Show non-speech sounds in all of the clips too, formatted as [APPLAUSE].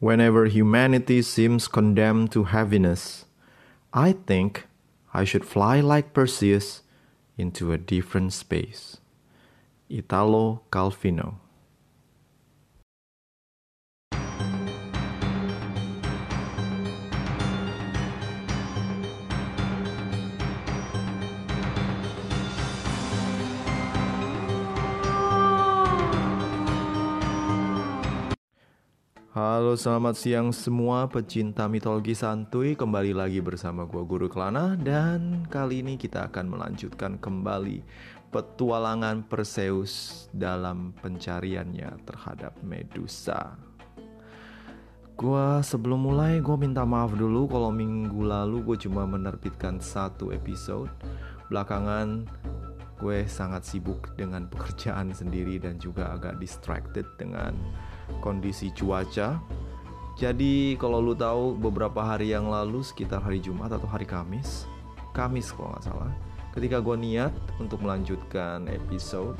Whenever humanity seems condemned to heaviness, I think I should fly like Perseus into a different space. Italo Calvino Halo selamat siang semua pecinta mitologi santuy. Kembali lagi bersama gua Guru Kelana. Dan kali ini kita akan melanjutkan kembali Petualangan Perseus dalam pencariannya terhadap Medusa. Gua sebelum mulai gue minta maaf dulu kalau minggu lalu gue cuma menerbitkan satu episode. Belakangan gue sangat sibuk dengan [LAUGHS] pekerjaan sendiri dan juga agak distracted dengan kondisi cuaca. Jadi kalau lu tahu beberapa hari yang lalu sekitar hari Jumat atau hari Kamis, Kamis kalau nggak salah, ketika gue niat untuk melanjutkan episode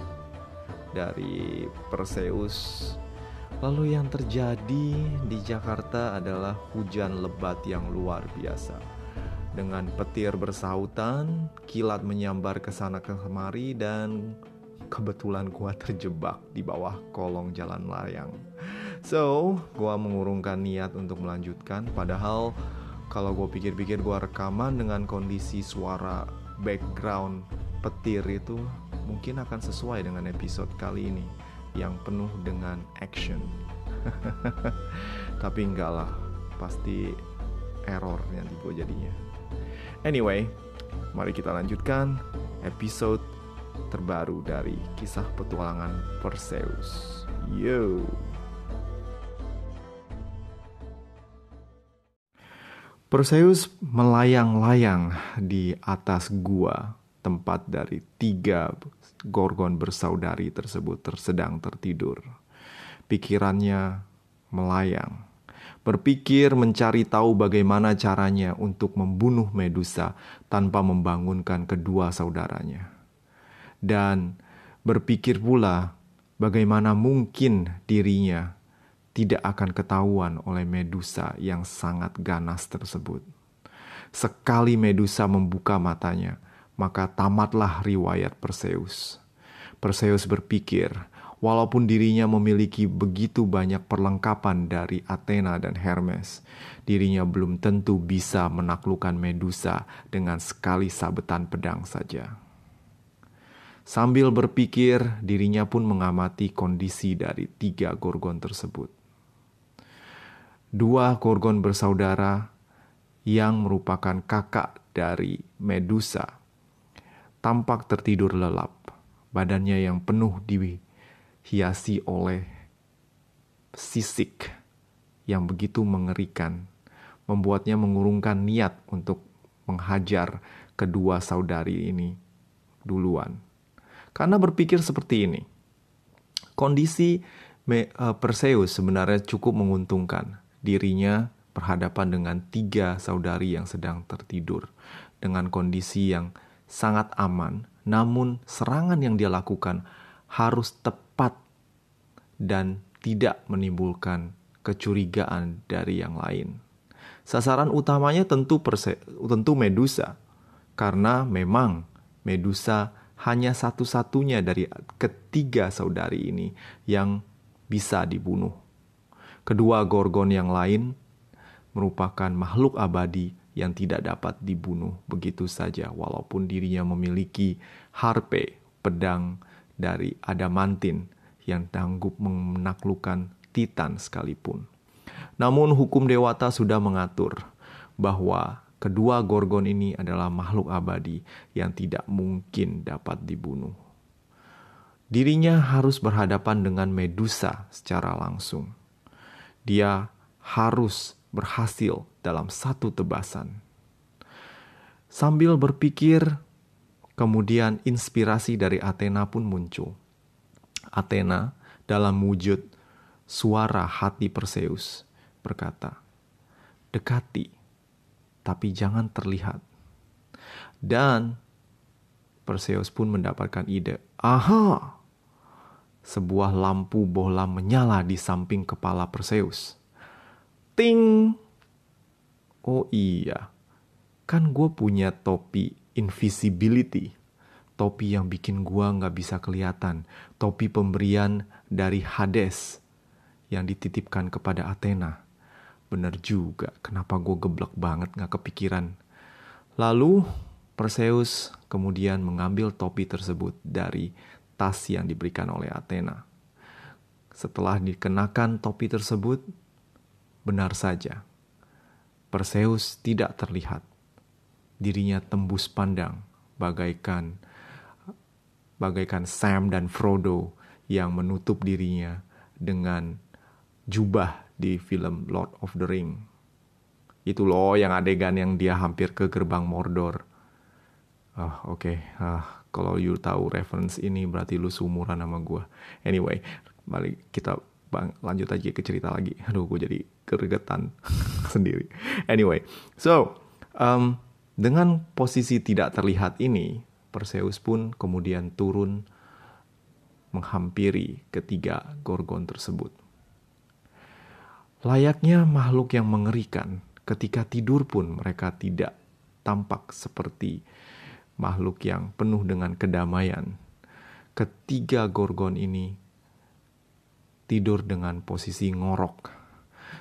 dari Perseus, lalu yang terjadi di Jakarta adalah hujan lebat yang luar biasa. Dengan petir bersautan, kilat menyambar ke sana ke kemari dan kebetulan gua terjebak di bawah kolong jalan layang. So, gua mengurungkan niat untuk melanjutkan. Padahal kalau gue pikir-pikir gua rekaman dengan kondisi suara background petir itu mungkin akan sesuai dengan episode kali ini yang penuh dengan action. [LAUGHS] Tapi enggak lah, pasti error nanti gue jadinya. Anyway, mari kita lanjutkan episode terbaru dari kisah petualangan Perseus. Yo. Perseus melayang-layang di atas gua tempat dari tiga gorgon bersaudari tersebut tersedang tertidur. Pikirannya melayang, berpikir mencari tahu bagaimana caranya untuk membunuh Medusa tanpa membangunkan kedua saudaranya dan berpikir pula bagaimana mungkin dirinya tidak akan ketahuan oleh Medusa yang sangat ganas tersebut. Sekali Medusa membuka matanya, maka tamatlah riwayat Perseus. Perseus berpikir, walaupun dirinya memiliki begitu banyak perlengkapan dari Athena dan Hermes, dirinya belum tentu bisa menaklukkan Medusa dengan sekali sabetan pedang saja. Sambil berpikir, dirinya pun mengamati kondisi dari tiga gorgon tersebut. Dua gorgon bersaudara yang merupakan kakak dari Medusa tampak tertidur lelap, badannya yang penuh dihiasi oleh sisik yang begitu mengerikan, membuatnya mengurungkan niat untuk menghajar kedua saudari ini duluan. Karena berpikir seperti ini, kondisi eh, Perseus sebenarnya cukup menguntungkan. Dirinya berhadapan dengan tiga saudari yang sedang tertidur dengan kondisi yang sangat aman, namun serangan yang dia lakukan harus tepat dan tidak menimbulkan kecurigaan dari yang lain. Sasaran utamanya tentu perse tentu Medusa, karena memang Medusa hanya satu-satunya dari ketiga saudari ini yang bisa dibunuh. Kedua gorgon yang lain merupakan makhluk abadi yang tidak dapat dibunuh begitu saja walaupun dirinya memiliki harpe, pedang dari adamantin yang tangguh menaklukkan titan sekalipun. Namun hukum dewata sudah mengatur bahwa Kedua gorgon ini adalah makhluk abadi yang tidak mungkin dapat dibunuh. Dirinya harus berhadapan dengan Medusa secara langsung. Dia harus berhasil dalam satu tebasan. Sambil berpikir, kemudian inspirasi dari Athena pun muncul. Athena dalam wujud suara hati Perseus berkata, "Dekati tapi jangan terlihat. Dan Perseus pun mendapatkan ide. Aha! Sebuah lampu bola menyala di samping kepala Perseus. ting. Oh iya, kan gue punya topi invisibility. Topi yang bikin gue nggak bisa kelihatan. Topi pemberian dari Hades yang dititipkan kepada Athena. Bener juga, kenapa gue geblek banget nggak kepikiran. Lalu Perseus kemudian mengambil topi tersebut dari tas yang diberikan oleh Athena. Setelah dikenakan topi tersebut, benar saja, Perseus tidak terlihat. Dirinya tembus pandang, bagaikan bagaikan Sam dan Frodo yang menutup dirinya dengan jubah di film Lord of the Ring. Itu loh yang adegan yang dia hampir ke gerbang Mordor. Ah, oke. Okay. Ah, kalau you tahu reference ini berarti lu seumuran sama gue. Anyway, balik kita bang lanjut aja ke cerita lagi aduh gue jadi keregetan [LAUGHS] sendiri anyway so um, dengan posisi tidak terlihat ini Perseus pun kemudian turun menghampiri ketiga gorgon tersebut layaknya makhluk yang mengerikan ketika tidur pun mereka tidak tampak seperti makhluk yang penuh dengan kedamaian ketiga gorgon ini tidur dengan posisi ngorok.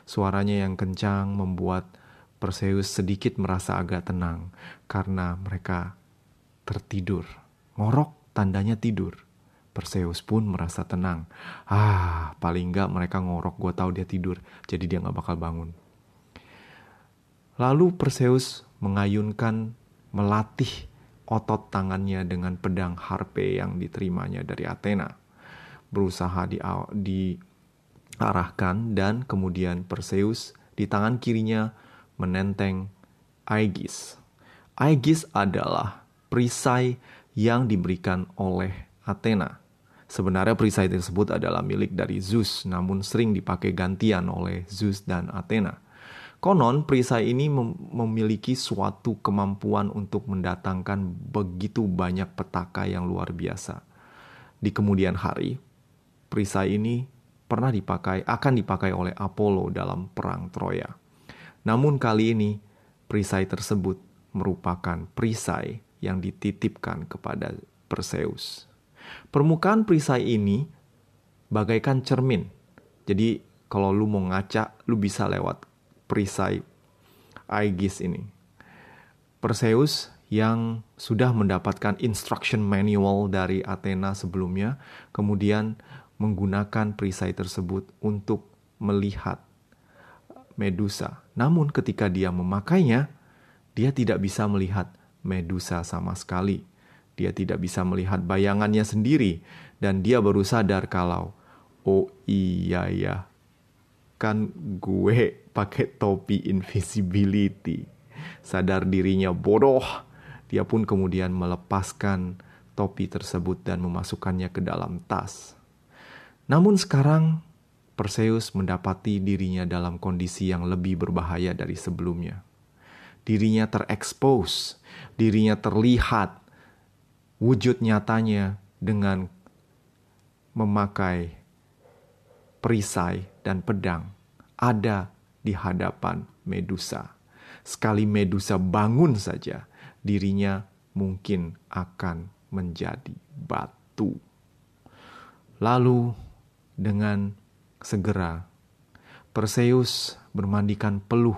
Suaranya yang kencang membuat Perseus sedikit merasa agak tenang karena mereka tertidur. Ngorok tandanya tidur. Perseus pun merasa tenang. Ah, paling nggak mereka ngorok, gue tahu dia tidur, jadi dia nggak bakal bangun. Lalu Perseus mengayunkan, melatih otot tangannya dengan pedang harpe yang diterimanya dari Athena berusaha di, diarahkan dan kemudian Perseus di tangan kirinya menenteng Aegis. Aegis adalah perisai yang diberikan oleh Athena. Sebenarnya perisai tersebut adalah milik dari Zeus, namun sering dipakai gantian oleh Zeus dan Athena. Konon, perisai ini mem memiliki suatu kemampuan untuk mendatangkan begitu banyak petaka yang luar biasa. Di kemudian hari, Perisai ini pernah dipakai, akan dipakai oleh Apollo dalam perang Troya. Namun kali ini perisai tersebut merupakan perisai yang dititipkan kepada Perseus. Permukaan perisai ini bagaikan cermin. Jadi kalau lu mau ngaca, lu bisa lewat perisai Aegis ini. Perseus yang sudah mendapatkan instruction manual dari Athena sebelumnya, kemudian menggunakan perisai tersebut untuk melihat Medusa. Namun ketika dia memakainya, dia tidak bisa melihat Medusa sama sekali. Dia tidak bisa melihat bayangannya sendiri dan dia baru sadar kalau oh iya ya kan gue pakai topi invisibility. Sadar dirinya bodoh. Dia pun kemudian melepaskan topi tersebut dan memasukkannya ke dalam tas. Namun sekarang Perseus mendapati dirinya dalam kondisi yang lebih berbahaya dari sebelumnya. Dirinya terekspos, dirinya terlihat wujud nyatanya dengan memakai perisai dan pedang ada di hadapan Medusa. Sekali Medusa bangun saja, dirinya mungkin akan menjadi batu. Lalu dengan segera, Perseus bermandikan peluh,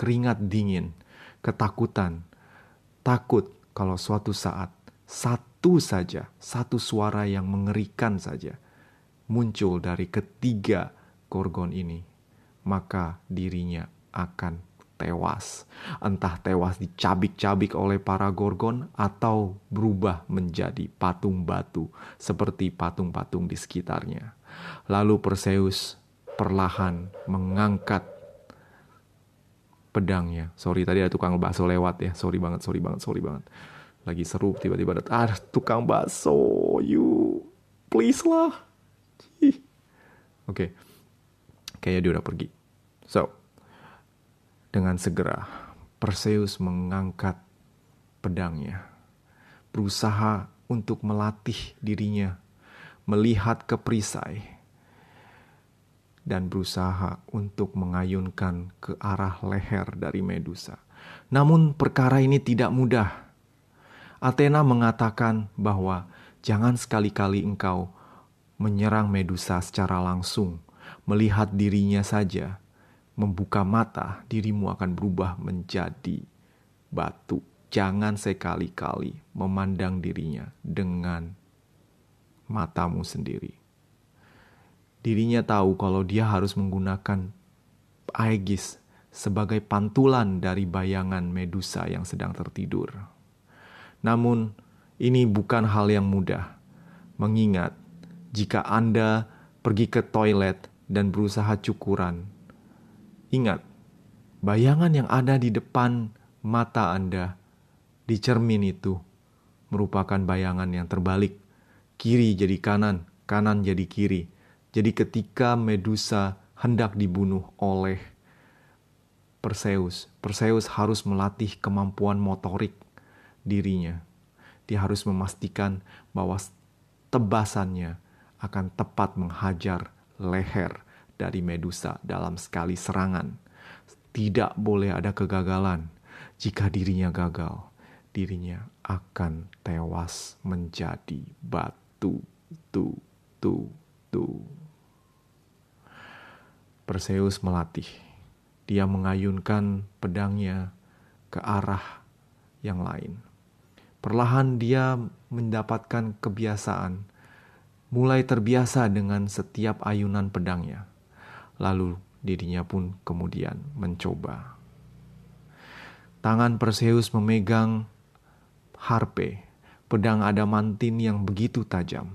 keringat dingin, ketakutan, takut kalau suatu saat satu saja, satu suara yang mengerikan saja muncul dari ketiga gorgon ini, maka dirinya akan tewas. Entah tewas dicabik-cabik oleh para gorgon atau berubah menjadi patung batu seperti patung-patung di sekitarnya. Lalu Perseus perlahan mengangkat pedangnya. Sorry tadi ada tukang bakso lewat ya. Sorry banget, sorry banget, sorry banget. Lagi seru tiba-tiba ada ah, tukang bakso. You please lah. Oke. Okay. Kayaknya dia udah pergi. So, dengan segera Perseus mengangkat pedangnya. Berusaha untuk melatih dirinya melihat ke perisai. dan berusaha untuk mengayunkan ke arah leher dari Medusa. Namun, perkara ini tidak mudah. Athena mengatakan bahwa jangan sekali-kali engkau menyerang Medusa secara langsung, melihat dirinya saja, membuka mata, dirimu akan berubah menjadi batu. Jangan sekali-kali memandang dirinya dengan matamu sendiri Dirinya tahu kalau dia harus menggunakan Aegis sebagai pantulan dari bayangan Medusa yang sedang tertidur. Namun, ini bukan hal yang mudah, mengingat jika Anda pergi ke toilet dan berusaha cukuran. Ingat, bayangan yang ada di depan mata Anda di cermin itu merupakan bayangan yang terbalik. Kiri jadi kanan, kanan jadi kiri. Jadi ketika Medusa hendak dibunuh oleh Perseus, Perseus harus melatih kemampuan motorik dirinya. Dia harus memastikan bahwa tebasannya akan tepat menghajar leher dari Medusa dalam sekali serangan. Tidak boleh ada kegagalan. Jika dirinya gagal, dirinya akan tewas menjadi batu. Tu, tu, tu. Perseus melatih. Dia mengayunkan pedangnya ke arah yang lain. Perlahan dia mendapatkan kebiasaan, mulai terbiasa dengan setiap ayunan pedangnya. Lalu dirinya pun kemudian mencoba. Tangan Perseus memegang harpe, pedang adamantin yang begitu tajam.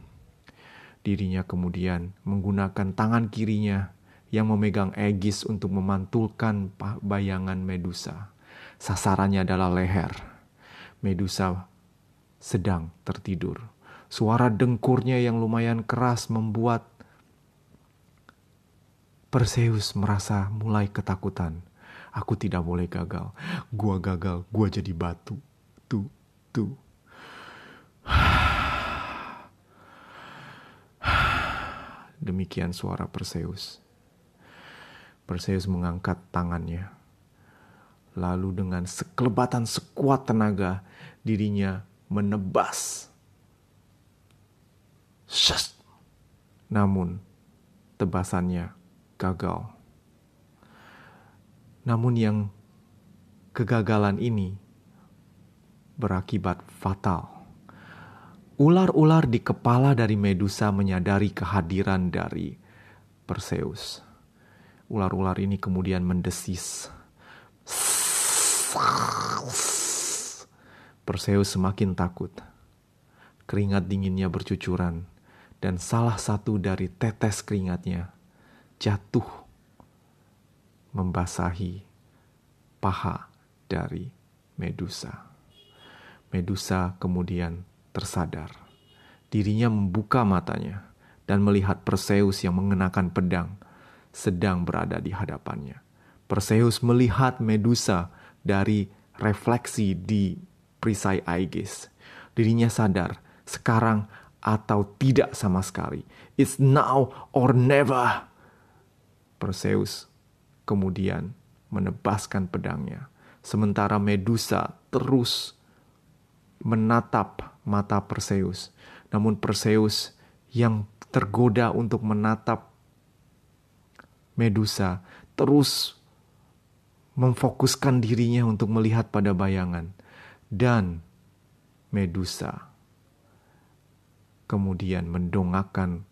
Dirinya kemudian menggunakan tangan kirinya yang memegang Aegis untuk memantulkan bayangan Medusa. Sasarannya adalah leher. Medusa sedang tertidur. Suara dengkurnya yang lumayan keras membuat Perseus merasa mulai ketakutan. Aku tidak boleh gagal. Gua gagal, gua jadi batu. Tuh, tuh. Demikian suara Perseus. Perseus mengangkat tangannya. Lalu dengan sekelebatan sekuat tenaga, dirinya menebas. Shus. Namun, tebasannya gagal. Namun yang kegagalan ini berakibat fatal. Ular-ular di kepala dari Medusa menyadari kehadiran dari Perseus. Ular-ular ini kemudian mendesis. Perseus semakin takut. Keringat dinginnya bercucuran, dan salah satu dari tetes keringatnya jatuh membasahi paha dari Medusa. Medusa kemudian tersadar. Dirinya membuka matanya dan melihat Perseus yang mengenakan pedang sedang berada di hadapannya. Perseus melihat Medusa dari refleksi di perisai Aegis. Dirinya sadar, sekarang atau tidak sama sekali. It's now or never. Perseus kemudian menebaskan pedangnya. Sementara Medusa terus menatap mata Perseus. Namun Perseus yang tergoda untuk menatap Medusa terus memfokuskan dirinya untuk melihat pada bayangan. Dan Medusa kemudian mendongakkan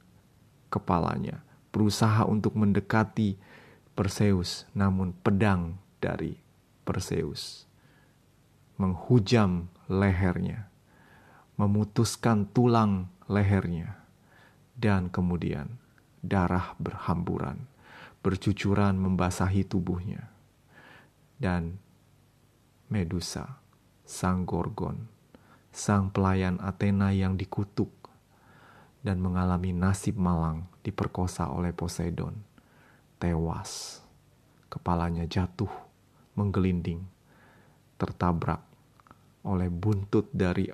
kepalanya, berusaha untuk mendekati Perseus, namun pedang dari Perseus menghujam lehernya, memutuskan tulang lehernya, dan kemudian darah berhamburan bercucuran membasahi tubuhnya. Dan Medusa, sang Gorgon, sang pelayan Athena yang dikutuk dan mengalami nasib malang diperkosa oleh Poseidon, tewas. Kepalanya jatuh, menggelinding, tertabrak oleh buntut dari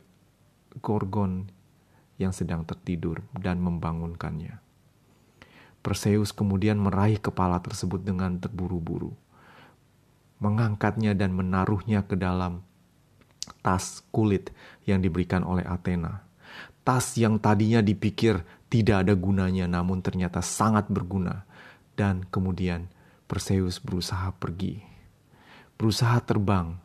Gorgon yang sedang tertidur dan membangunkannya. Perseus kemudian meraih kepala tersebut dengan terburu-buru, mengangkatnya dan menaruhnya ke dalam tas kulit yang diberikan oleh Athena. Tas yang tadinya dipikir tidak ada gunanya, namun ternyata sangat berguna, dan kemudian Perseus berusaha pergi, berusaha terbang,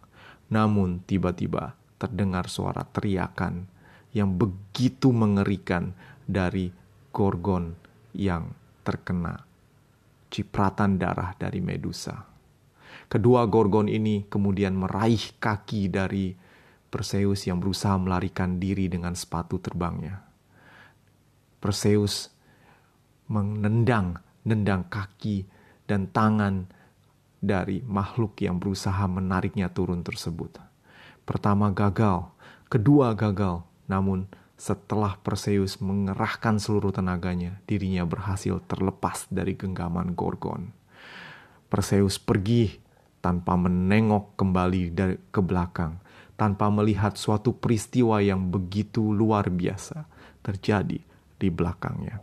namun tiba-tiba terdengar suara teriakan yang begitu mengerikan dari Gorgon yang terkena cipratan darah dari Medusa. Kedua gorgon ini kemudian meraih kaki dari Perseus yang berusaha melarikan diri dengan sepatu terbangnya. Perseus menendang nendang kaki dan tangan dari makhluk yang berusaha menariknya turun tersebut. Pertama gagal, kedua gagal, namun setelah Perseus mengerahkan seluruh tenaganya, dirinya berhasil terlepas dari genggaman Gorgon. Perseus pergi tanpa menengok kembali ke belakang, tanpa melihat suatu peristiwa yang begitu luar biasa terjadi di belakangnya.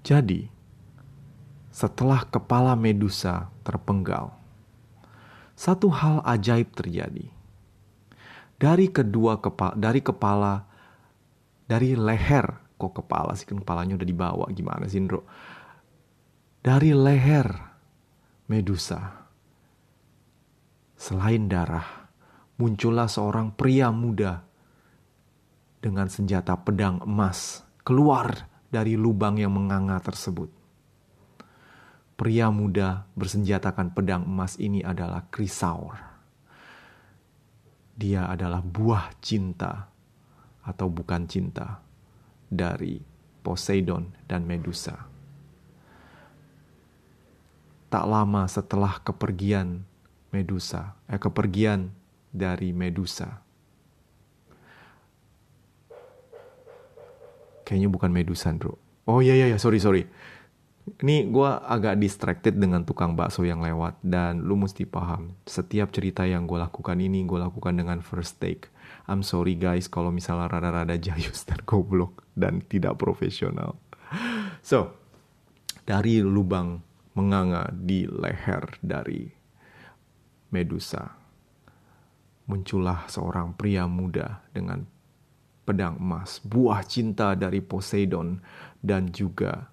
Jadi, setelah kepala Medusa terpenggal, satu hal ajaib terjadi dari kedua kepala dari kepala dari leher kok kepala sih kan kepalanya udah dibawa gimana sih Indro dari leher Medusa selain darah muncullah seorang pria muda dengan senjata pedang emas keluar dari lubang yang menganga tersebut pria muda bersenjatakan pedang emas ini adalah Krisaur dia adalah buah cinta atau bukan cinta dari Poseidon dan Medusa. Tak lama setelah kepergian Medusa, eh kepergian dari Medusa. Kayaknya bukan Medusa, bro. Oh iya iya, iya. Sorry sorry. Ini gue agak distracted dengan tukang bakso yang lewat dan lu mesti paham. Setiap cerita yang gue lakukan ini gue lakukan dengan first take. I'm sorry guys kalau misalnya rada-rada jayus [LAUGHS] dan goblok dan tidak profesional. So dari lubang menganga di leher dari Medusa muncullah seorang pria muda dengan pedang emas buah cinta dari Poseidon dan juga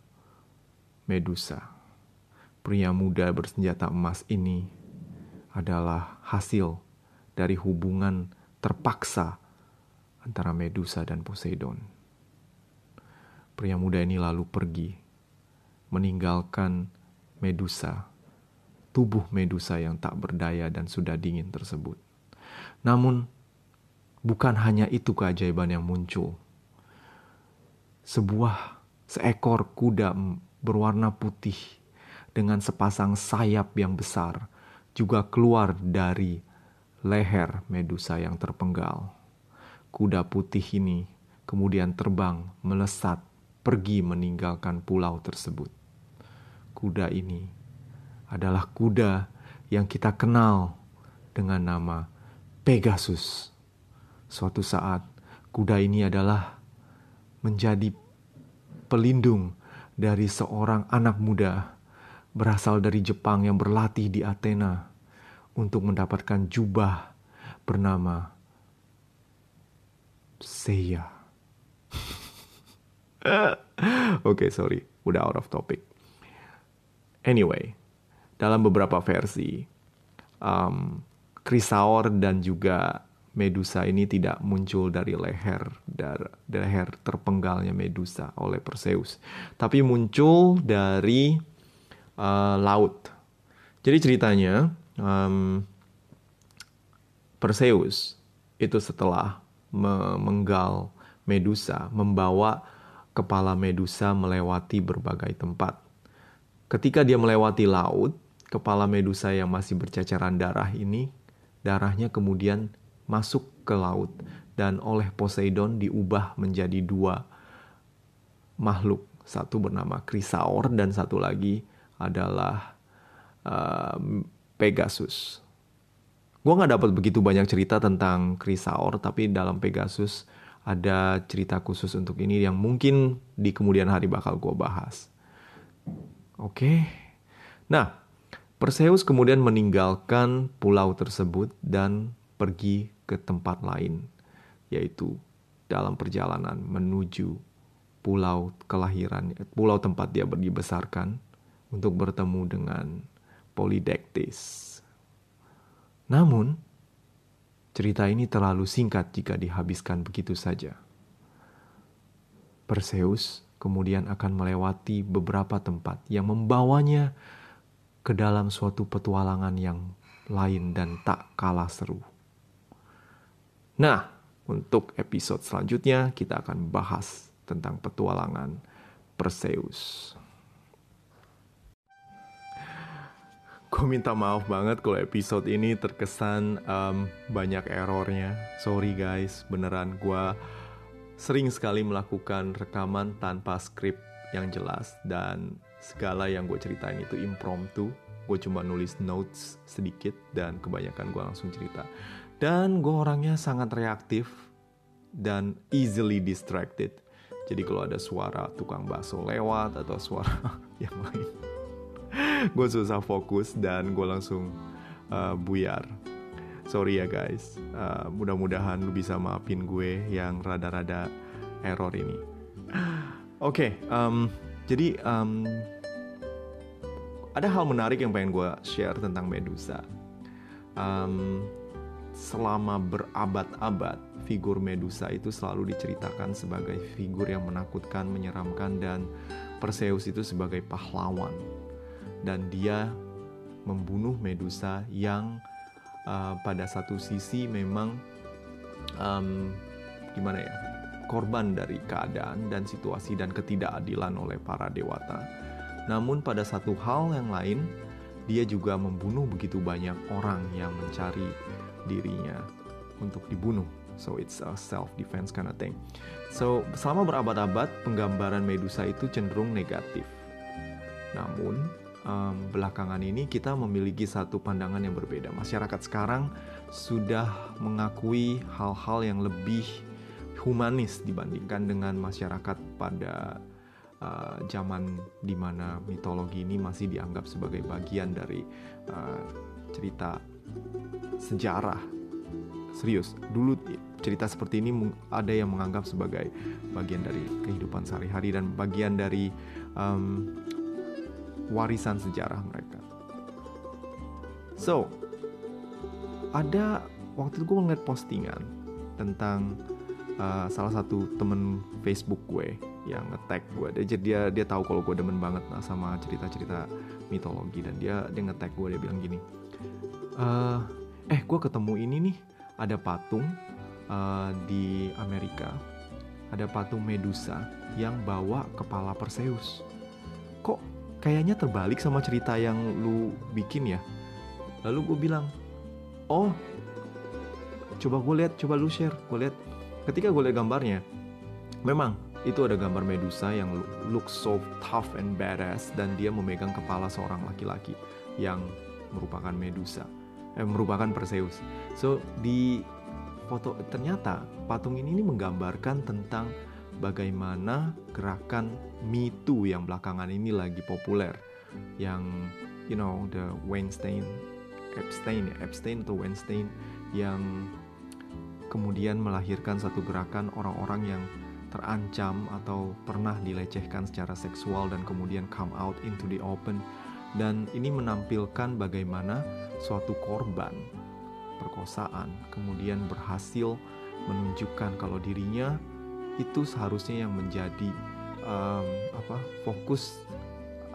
Medusa. Pria muda bersenjata emas ini adalah hasil dari hubungan terpaksa antara Medusa dan Poseidon. Pria muda ini lalu pergi, meninggalkan Medusa, tubuh Medusa yang tak berdaya dan sudah dingin tersebut. Namun, bukan hanya itu keajaiban yang muncul. Sebuah seekor kuda berwarna putih dengan sepasang sayap yang besar juga keluar dari leher Medusa yang terpenggal. Kuda putih ini kemudian terbang melesat pergi meninggalkan pulau tersebut. Kuda ini adalah kuda yang kita kenal dengan nama Pegasus. Suatu saat, kuda ini adalah menjadi pelindung dari seorang anak muda berasal dari Jepang yang berlatih di Athena untuk mendapatkan jubah bernama Seiya. [LAUGHS] Oke, okay, sorry, udah out of topic. Anyway, dalam beberapa versi, um, Krisaor dan juga Medusa ini tidak muncul dari leher dari leher terpenggalnya Medusa oleh Perseus, tapi muncul dari uh, laut. Jadi ceritanya um, Perseus itu setelah memenggal Medusa, membawa kepala Medusa melewati berbagai tempat. Ketika dia melewati laut, kepala Medusa yang masih bercacaran darah ini, darahnya kemudian masuk ke laut dan oleh Poseidon diubah menjadi dua makhluk. Satu bernama Krisaor dan satu lagi adalah uh, Pegasus. Gue nggak dapat begitu banyak cerita tentang Krisaor, tapi dalam Pegasus ada cerita khusus untuk ini yang mungkin di kemudian hari bakal gue bahas. Oke. Nah, Perseus kemudian meninggalkan pulau tersebut dan pergi ke tempat lain, yaitu dalam perjalanan menuju pulau kelahiran, pulau tempat dia dibesarkan untuk bertemu dengan Polydectes. Namun, cerita ini terlalu singkat jika dihabiskan begitu saja. Perseus kemudian akan melewati beberapa tempat yang membawanya ke dalam suatu petualangan yang lain dan tak kalah seru. Nah, untuk episode selanjutnya kita akan bahas tentang petualangan Perseus. Gue minta maaf banget kalau episode ini terkesan um, banyak errornya. Sorry guys, beneran gue sering sekali melakukan rekaman tanpa skrip yang jelas dan segala yang gue ceritain itu impromptu. Gue cuma nulis notes sedikit dan kebanyakan gue langsung cerita. Dan gue orangnya sangat reaktif dan easily distracted. Jadi kalau ada suara tukang bakso lewat atau suara [LAUGHS] yang lain, gue susah fokus dan gue langsung uh, buyar sorry ya guys uh, mudah-mudahan lu bisa maafin gue yang rada-rada error ini oke okay, um, jadi um, ada hal menarik yang pengen gue share tentang Medusa um, selama berabad-abad figur Medusa itu selalu diceritakan sebagai figur yang menakutkan, menyeramkan dan Perseus itu sebagai pahlawan dan dia membunuh Medusa yang uh, pada satu sisi memang um, gimana ya korban dari keadaan dan situasi dan ketidakadilan oleh para dewata. Namun pada satu hal yang lain, dia juga membunuh begitu banyak orang yang mencari dirinya untuk dibunuh. So it's a self defense kind of thing. So selama berabad-abad penggambaran Medusa itu cenderung negatif. Namun um, belakangan ini kita memiliki satu pandangan yang berbeda. Masyarakat sekarang sudah mengakui hal-hal yang lebih humanis dibandingkan dengan masyarakat pada uh, zaman di mana mitologi ini masih dianggap sebagai bagian dari uh, cerita sejarah. Serius, dulu cerita seperti ini ada yang menganggap sebagai bagian dari kehidupan sehari-hari dan bagian dari um, warisan sejarah mereka. So, ada waktu itu gue ngeliat postingan tentang uh, salah satu temen Facebook gue yang nge-tag gue. Dia dia dia tahu kalau gue demen banget nah, sama cerita-cerita mitologi. Dan dia dia nge-tag gue dia bilang gini, uh, eh gue ketemu ini nih. Ada patung uh, di Amerika. Ada patung Medusa yang bawa kepala Perseus. Kok kayaknya terbalik sama cerita yang lu bikin ya? Lalu gue bilang oh coba gue lihat coba lu share. Gue lihat ketika gue lihat gambarnya memang itu ada gambar Medusa yang look so tough and badass dan dia memegang kepala seorang laki-laki yang merupakan Medusa eh, merupakan Perseus. So di foto ternyata patung ini, ini menggambarkan tentang bagaimana gerakan Me Too yang belakangan ini lagi populer. Yang you know the Weinstein Epstein Epstein atau Weinstein yang kemudian melahirkan satu gerakan orang-orang yang terancam atau pernah dilecehkan secara seksual dan kemudian come out into the open dan ini menampilkan bagaimana suatu korban perkosaan kemudian berhasil menunjukkan kalau dirinya itu seharusnya yang menjadi um, apa fokus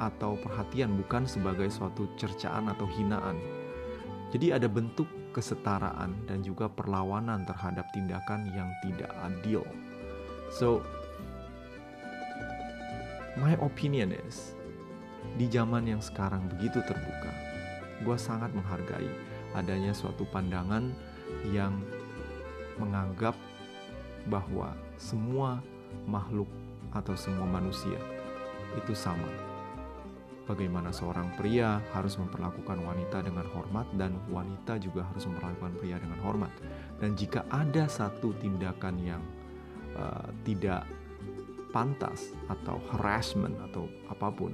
atau perhatian bukan sebagai suatu cercaan atau hinaan. Jadi ada bentuk kesetaraan dan juga perlawanan terhadap tindakan yang tidak adil. So my opinion is di zaman yang sekarang begitu terbuka, gue sangat menghargai adanya suatu pandangan yang menganggap bahwa semua makhluk atau semua manusia itu sama. Bagaimana seorang pria harus memperlakukan wanita dengan hormat dan wanita juga harus memperlakukan pria dengan hormat. Dan jika ada satu tindakan yang uh, tidak pantas atau harassment atau apa pun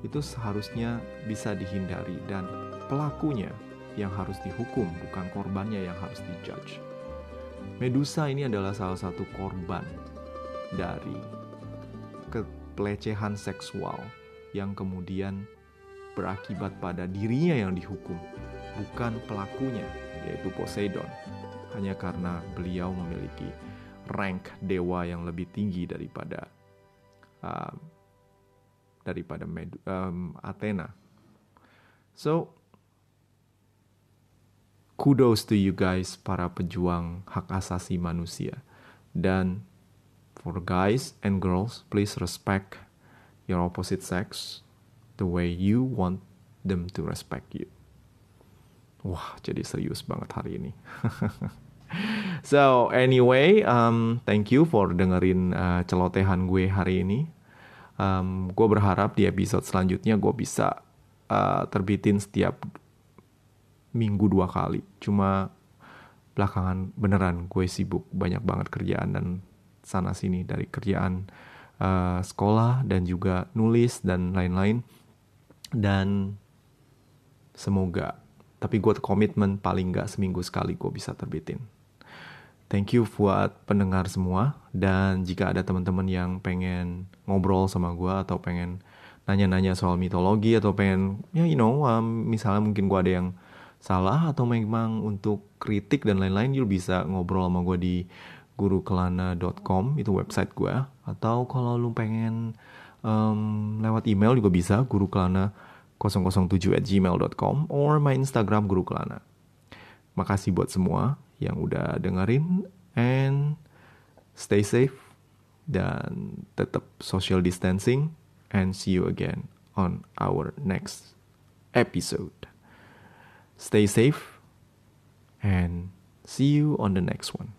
itu seharusnya bisa dihindari dan pelakunya yang harus dihukum bukan korbannya yang harus dijudge. Medusa ini adalah salah satu korban dari pelecehan seksual yang kemudian berakibat pada dirinya yang dihukum, bukan pelakunya, yaitu Poseidon, hanya karena beliau memiliki rank dewa yang lebih tinggi daripada uh, daripada Med um, Athena. So, kudos to you guys para pejuang hak asasi manusia dan For guys and girls, please respect your opposite sex the way you want them to respect you. Wah, jadi serius banget hari ini. [LAUGHS] so anyway, um, thank you for dengerin uh, celotehan gue hari ini. Um, gue berharap di episode selanjutnya gue bisa uh, terbitin setiap minggu dua kali. Cuma belakangan beneran gue sibuk banyak banget kerjaan dan sana sini dari kerjaan uh, sekolah dan juga nulis dan lain-lain dan semoga tapi gue komitmen paling nggak seminggu sekali gue bisa terbitin thank you buat pendengar semua. Dan jika ada teman-teman yang pengen ngobrol sama gue atau pengen nanya-nanya soal mitologi atau pengen ya you know um, misalnya mungkin gue ada yang salah atau memang untuk kritik dan lain-lain you bisa ngobrol sama gue di gurukelana.com itu website gue atau kalau lu pengen um, lewat email juga bisa gurukelana 007 at gmail.com or my Instagram gurukelana. Makasih buat semua yang udah dengerin and stay safe dan tetap social distancing and see you again on our next episode. Stay safe and see you on the next one